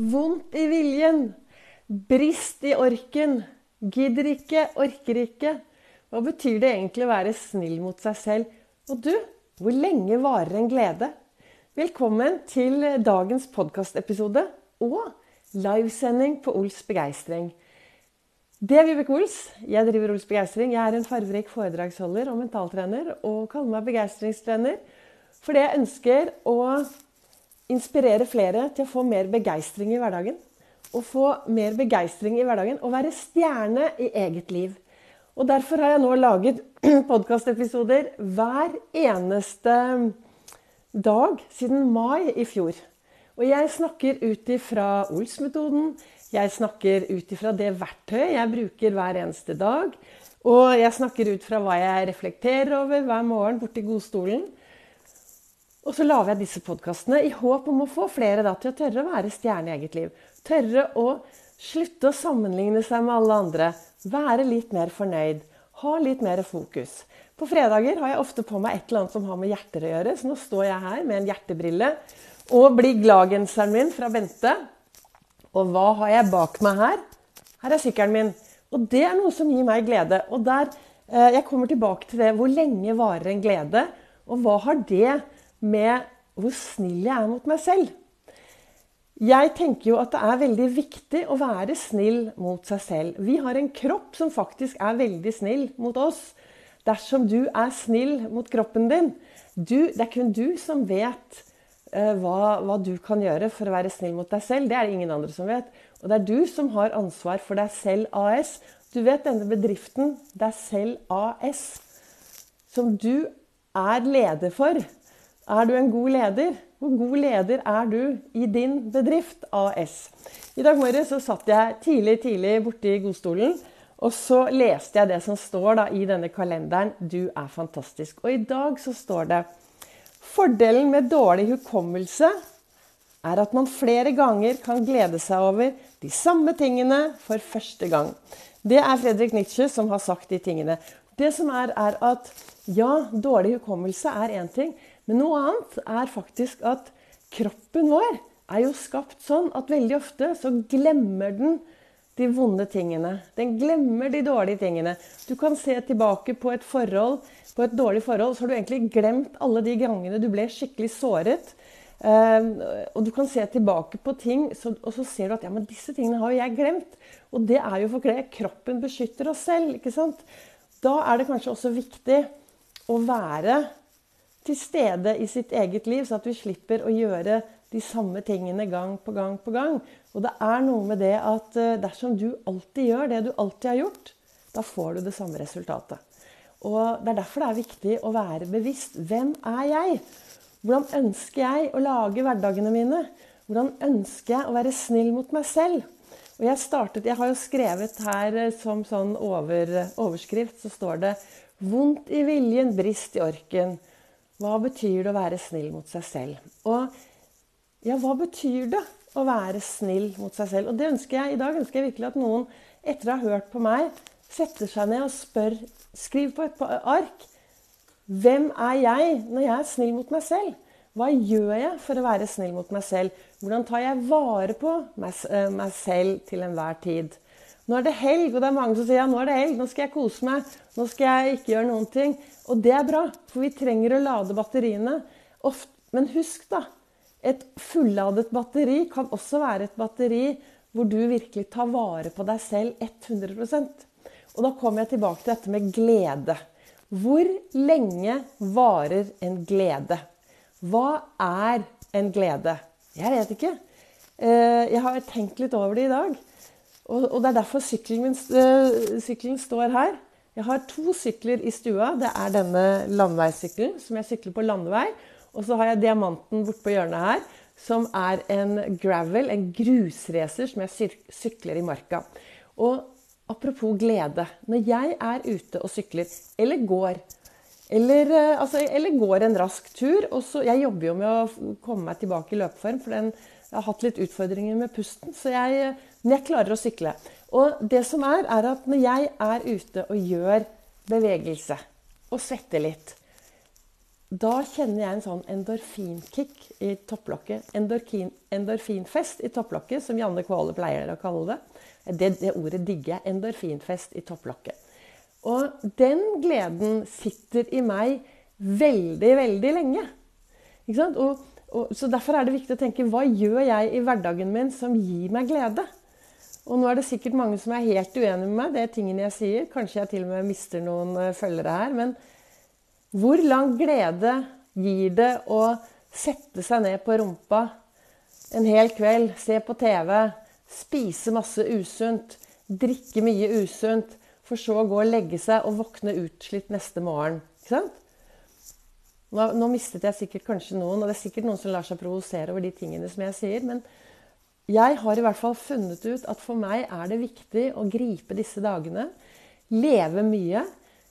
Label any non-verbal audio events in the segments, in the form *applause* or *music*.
Vondt i viljen. Brist i orken. Gidder ikke, orker ikke. Hva betyr det egentlig å være snill mot seg selv? Og du, hvor lenge varer en glede? Velkommen til dagens podkastepisode og livesending på Ols begeistring. Det er Vibeke Ols. Jeg driver Ols begeistring. Jeg er en farverik foredragsholder og mentaltrener og kaller meg begeistringstrener fordi jeg ønsker å inspirere flere til å få mer begeistring i hverdagen. Å få mer begeistring i hverdagen og være stjerne i eget liv. Og Derfor har jeg nå laget *clears throat* podkastepisoder hver eneste dag siden mai i fjor. Og jeg snakker ut ifra Ols-metoden. Jeg snakker ut ifra det verktøyet jeg bruker hver eneste dag. Og jeg snakker ut fra hva jeg reflekterer over hver morgen borti godstolen. Og så lager jeg disse podkastene i håp om å få flere da, til å tørre å være stjerne i eget liv. Tørre å slutte å sammenligne seg med alle andre. Være litt mer fornøyd. Ha litt mer fokus. På fredager har jeg ofte på meg et eller annet som har med hjerter å gjøre. Så nå står jeg her med en hjertebrille og blir glad-genseren min fra Bente. Og hva har jeg bak meg her? Her er sykkelen min. Og det er noe som gir meg glede. Og der, eh, Jeg kommer tilbake til det. Hvor lenge varer en glede? Og hva har det med hvor snill jeg er mot meg selv. Jeg tenker jo at det er veldig viktig å være snill mot seg selv. Vi har en kropp som faktisk er veldig snill mot oss. Dersom du er snill mot kroppen din du, Det er kun du som vet uh, hva, hva, du kan gjøre for å være snill mot deg selv. Det er det ingen andre som vet. Og det er du som har ansvar for deg selv AS. Du vet denne bedriften deg selv AS, som du er leder for. Er du en god leder? Hvor god leder er du i din bedrift AS? I dag morges satt jeg tidlig tidlig borti godstolen, og så leste jeg det som står da i denne kalenderen 'Du er fantastisk'. Og i dag så står det Fordelen med dårlig hukommelse er at man flere ganger kan glede seg over de samme tingene for første gang. Det er Fredrik Nietzsche som har sagt de tingene. Det som er, er at ja, dårlig hukommelse er én ting, men noe annet er faktisk at kroppen vår er jo skapt sånn at veldig ofte så glemmer den de vonde tingene. Den glemmer de dårlige tingene. Du kan se tilbake på et forhold, på et dårlig forhold, så har du egentlig glemt alle de gangene du ble skikkelig såret. Uh, og du kan se tilbake på ting, og så ser du at ja, men disse tingene har jo jeg glemt. Og det er jo fordi kroppen beskytter oss selv. ikke sant? Da er det kanskje også viktig å være til stede i sitt eget liv, så at vi slipper å gjøre de samme tingene gang på gang på gang. Og det er noe med det at eh, dersom du alltid gjør det du alltid har gjort, da får du det samme resultatet. Og Det er derfor det er viktig å være bevisst. Hvem er jeg? Hvordan ønsker jeg å lage hverdagene mine? Hvordan ønsker jeg å være snill mot meg selv? Og Jeg startet, jeg har jo skrevet her eh, som sånn over, overskrift, så står det 'Vondt i viljen, brist i orken'. Hva betyr det å være snill mot seg selv? Og ja, hva betyr det å være snill mot seg selv? Og det ønsker jeg, I dag ønsker jeg virkelig at noen, etter å ha hørt på meg, setter seg ned og spør Skriv på et ark. Hvem er jeg når jeg er snill mot meg selv? Hva gjør jeg for å være snill mot meg selv? Hvordan tar jeg vare på meg, eh, meg selv til enhver tid? Nå er det helg, og det er mange som sier ja, nå er det helg, nå skal jeg kose meg. Nå skal jeg ikke gjøre noen ting. Og det er bra, for vi trenger å lade batteriene. Ofte, men husk, da. Et fulladet batteri kan også være et batteri hvor du virkelig tar vare på deg selv 100% Og da kommer jeg tilbake til dette med glede. Hvor lenge varer en glede? Hva er en glede? Jeg vet ikke. Eh, jeg har tenkt litt over det i dag. Og, og det er derfor sykkelen, min sykkelen står her. Jeg har to sykler i stua. Det er denne landeveissykkelen som jeg sykler på landevei. Og så har jeg diamanten bortpå hjørnet her, som er en gravel, en grusracer som jeg sykler i marka. Og apropos glede. Når jeg er ute og sykler, eller går, eller, eh, altså, eller går en rask tur og så, Jeg jobber jo med å komme meg tilbake i løpeform, for den, jeg har hatt litt utfordringer med pusten. Så jeg men jeg klarer å sykle. Og det som er, er at når jeg er ute og gjør bevegelse og svetter litt da kjenner jeg en sånn endorfinkick i topplokket. Endorfin, endorfinfest i topplokket, som Janne Kvåle pleier å kalle det. det. Det ordet digger jeg. Endorfinfest i topplokket. Og den gleden sitter i meg veldig, veldig lenge. Ikke sant? Og, og, så Derfor er det viktig å tenke hva gjør jeg i hverdagen min som gir meg glede? Og nå er det sikkert mange som er helt uenige med meg. Det er tingene jeg sier. Kanskje jeg til og med mister noen eh, følgere her. Men hvor lang glede gir det å sette seg ned på rumpa en hel kveld, se på TV, spise masse usunt, drikke mye usunt, for så å gå og legge seg og våkne utslitt neste morgen? Ikke sant? Nå, nå, mistet jeg sikkert kanskje noen, og det er sikkert noen som lar seg provosere over de tingene som jeg sier. Men jeg har i hvert fall funnet ut at for meg er det viktig å gripe disse dagene. Leve mye.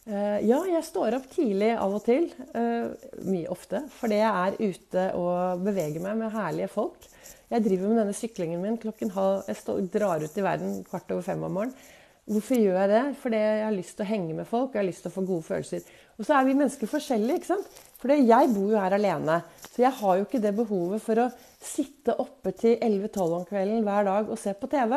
Eh, ja, jeg står opp tidlig av og til. Eh, mye ofte. Fordi jeg er ute og beveger meg med herlige folk. Jeg driver med denne syklingen min klokken halv Jeg står, drar ut i verden kvart over fem om morgenen. Hvorfor gjør jeg det? Fordi jeg har lyst til å henge med folk. Jeg har lyst til å få gode følelser. Og så er vi mennesker forskjellige. ikke sant? For jeg bor jo her alene. Så jeg har jo ikke det behovet for å sitte oppe til 11-12 om kvelden hver dag og se på TV.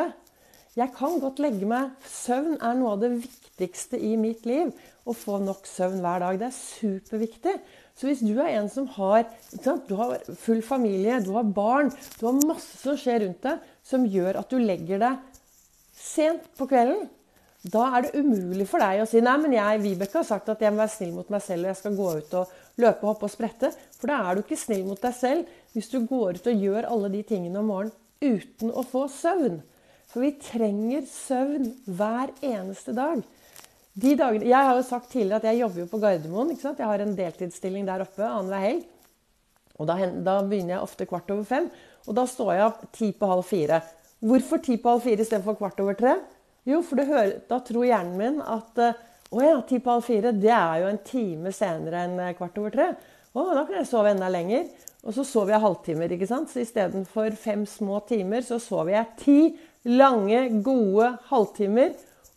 Jeg kan godt legge meg. Søvn er noe av det viktigste i mitt liv. Å få nok søvn hver dag. Det er superviktig. Så hvis du er en som har, du har full familie, du har barn, du har masse som skjer rundt deg, som gjør at du legger deg sent på kvelden, da er det umulig for deg å si nei, men jeg Vibeke har sagt at jeg må være snill mot meg selv og jeg skal gå ut og løpe, hoppe og sprette. For da er du ikke snill mot deg selv hvis du går ut og gjør alle de tingene om morgenen uten å få søvn. For vi trenger søvn hver eneste dag. De dagene, jeg har jo sagt tidligere at jeg jobber jo på Gardermoen. Jeg har en deltidsstilling der oppe annenhver helg. Og da, da, begynner jeg ofte kvart over fem. Og da står jeg opp ti på halv fire. Hvorfor ti på halv fire istedenfor kvart over tre? Jo, for hører, da tror hjernen min at eh, å ja, ti på halv fire, det er jo en time senere enn eh, kvart over tre. Å, da kan jeg sove enda lenger. Og så sover jeg halvtimer, ikke sant. Så istedenfor fem små timer, så sover jeg ti lange, gode halvtimer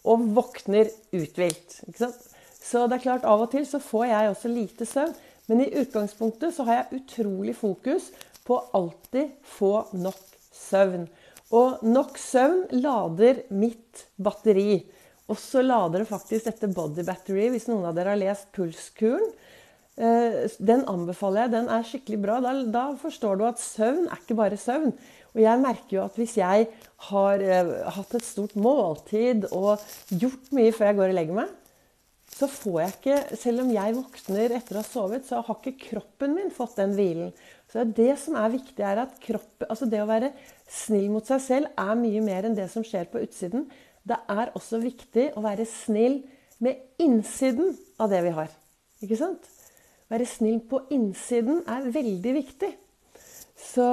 og våkner uthvilt. Ikke sant? Så det er klart, av og til så får jeg også lite søvn. Men i utgangspunktet så har jeg utrolig fokus på å alltid få nok søvn. Og nok søvn lader mitt batteri. Og så lader det faktisk dette body battery, hvis noen av dere har lest Pulskuren. Eh, den anbefaler jeg. Den er skikkelig bra. Da, da, forstår du at søvn er ikke bare søvn. Og jeg merker jo at hvis jeg har uh, hatt et stort måltid og gjort mye før jeg går og legger meg, så får jeg ikke Selv om jeg våkner etter å ha sovet, så har ikke kroppen min fått den hvilen. Så det som er viktig, er at kroppen, altså det å være snill mot seg selv er mye mer enn det som skjer på utsiden. Det er også viktig å være snill med innsiden av det vi har. Ikke sant? Være snill på innsiden er veldig viktig. Så,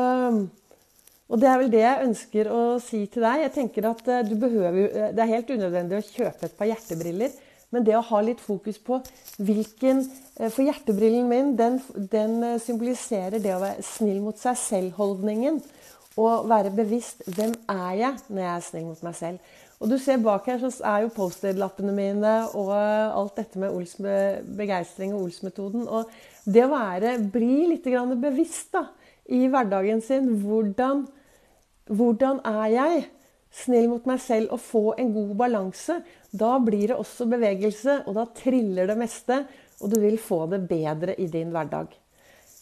og det er vel det jeg ønsker å si til deg. Jeg tenker at du behøver, eh, Det er helt unødvendig å kjøpe et par hjertebriller. Men det å ha litt fokus på hvilken eh, For hjertebrillen min den, den eh, symboliserer det å være snill mot seg selv-holdningen. Og være bevisst hvem er jeg når jeg er snill mot meg selv. Og du ser bak her så er jo Post-It-lappene mine og alt dette med Ols begeistring og Ols-metoden. Og det å være, bli litt bevisst da, i hverdagen sin. Hvordan, hvordan er jeg? snill mot meg selv og få en god balanse, da blir det også bevegelse, og da triller det meste, og du vil få det bedre i din hverdag.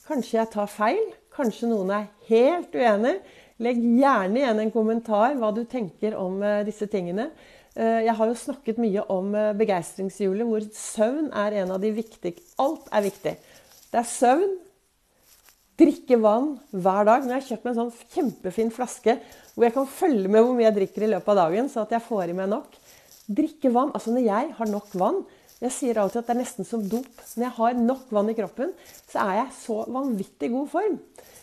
Kanskje jeg tar feil, kanskje noen er helt uenig. Legg gjerne igjen en kommentar hva du tenker om eh, disse tingene. Eh, jeg har jo snakket mye om eh, begeistringshjulet, hvor søvn er en av de viktige Alt er viktig. Det er søvn, drikke vann hver dag. Nå har jeg kjøpt meg en sånn kjempefin flaske hvor jeg kan følge med hvor mye jeg drikker i løpet av dagen, så at jeg får i meg nok. Drikke vann. Altså når jeg har nok vann Jeg sier alltid at det er nesten som dop. Når jeg har nok vann i kroppen, så er jeg så vanvittig god form.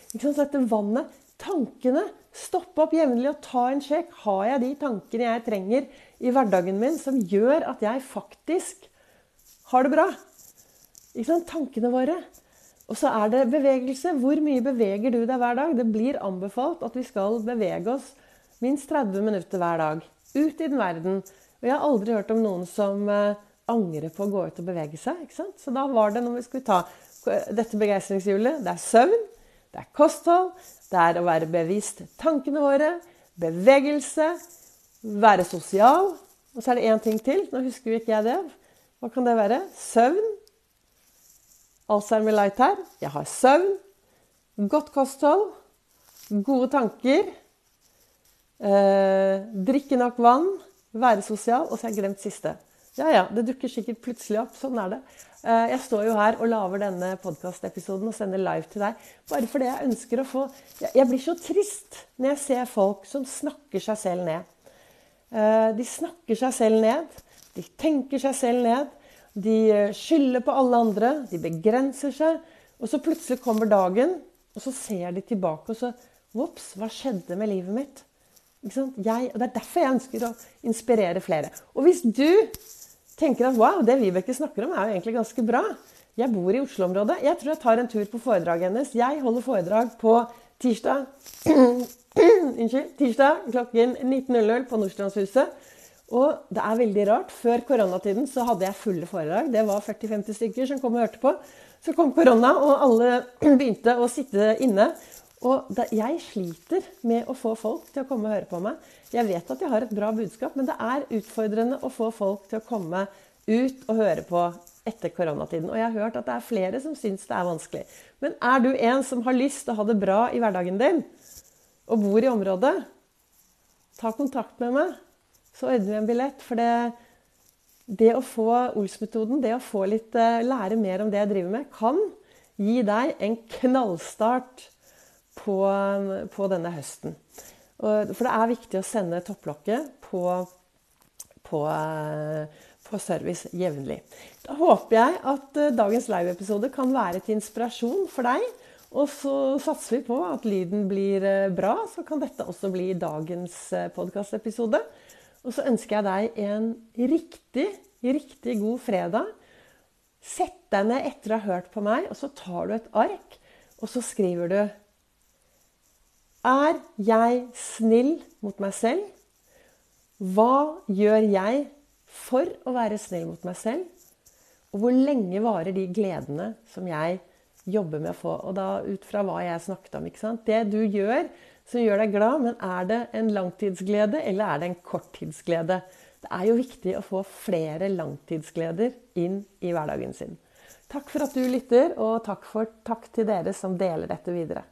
Ikke sant? Så dette vannet, tankene Stoppe opp jevnlig og ta en sjekk. Har jeg de tankene jeg trenger i hverdagen min som gjør at jeg faktisk har det bra? Ikke sant? Tankene våre. Og så er det bevegelse. Hvor mye beveger du deg hver dag? Det blir anbefalt at vi skal bevege oss minst 30 minutter hver dag. Ut i den verden. Og jeg har aldri hørt om noen som uh, angrer på å gå ut og bevege seg. ikke sant? Så da var det når vi skulle ta dette begeistringshjulet. Det er søvn, det er kosthold, det er å være bevisst tankene våre, bevegelse, være sosial. Og så er det én ting til. Nå husker jo ikke jeg det. Hva kan det være? Søvn. Alzheimer light her. Jeg har søvn, godt kosthold, gode tanker, eh, drikke nok vann, være sosial. Og så har jeg glemt siste. Ja, ja, det dukker sikkert plutselig opp. Sånn er det. Eh, jeg står jo her og lager denne podkastepisoden og sender live til deg bare fordi jeg ønsker å få Jeg blir så trist når jeg ser folk som snakker seg selv ned. Eh, de snakker seg selv ned. De tenker seg selv ned. De eh, skylder på alle andre. De begrenser seg. Og så plutselig kommer dagen, og så ser de tilbake, og så Ops, hva skjedde med livet mitt? Jeg, og Det er derfor jeg ønsker å inspirere flere. Og hvis du tenker at wow, det Vibeke snakker om, er jo egentlig ganske bra. Jeg bor i Oslo-området. Jeg tror jeg tar en tur på foredraget hennes. Jeg holder foredrag på tirsdag *clears throat* Unnskyld. Tirsdag klokken 19.00 på Nordstrandshuset. Og det er veldig rart. Før koronatiden så hadde jeg fulle foredrag. Det var 40-50 stykker som kom og hørte på. Så kom korona, og alle *clears throat* begynte å sitte inne. Og jeg sliter med å få folk til å komme og høre på meg. Jeg vet at jeg har et bra budskap, men det er utfordrende å få folk til å komme ut og høre på etter koronatiden. Og jeg har hørt at det er flere som syns det er vanskelig. Men er du en som har lyst til å ha det bra i hverdagen din, og bor i området, ta kontakt med meg, så ordner vi en billett. For det, det å få Ols-metoden, det å få litt, eh, lære mer om det jeg driver med, kan gi deg en knallstart på, på denne høsten. For det er viktig å sende topplokket på, på, på service jevnlig. Da håper jeg at eh, dagens live-episode kan være til inspirasjon for deg. Og så satser vi på at lyden blir eh, bra, så kan dette også bli dagens eh, podkastepisode. Og så ønsker jeg deg en riktig, riktig god fredag. Sett deg ned etter å ha hørt på meg, og så tar du et ark, og så skriver du er jeg snill mot meg selv? Hva gjør jeg for å være snill mot meg selv? Og hvor lenge varer de gledene som jeg jobber med å få? Og da ut fra hva jeg snakket om. ikke sant? Det du gjør som gjør deg glad, men er det en langtidsglede, eller er det en korttidsglede? Det er jo viktig å få flere langtidsgleder inn i hverdagen sin. Takk for at du lytter, og takk, for, takk til dere som deler dette videre.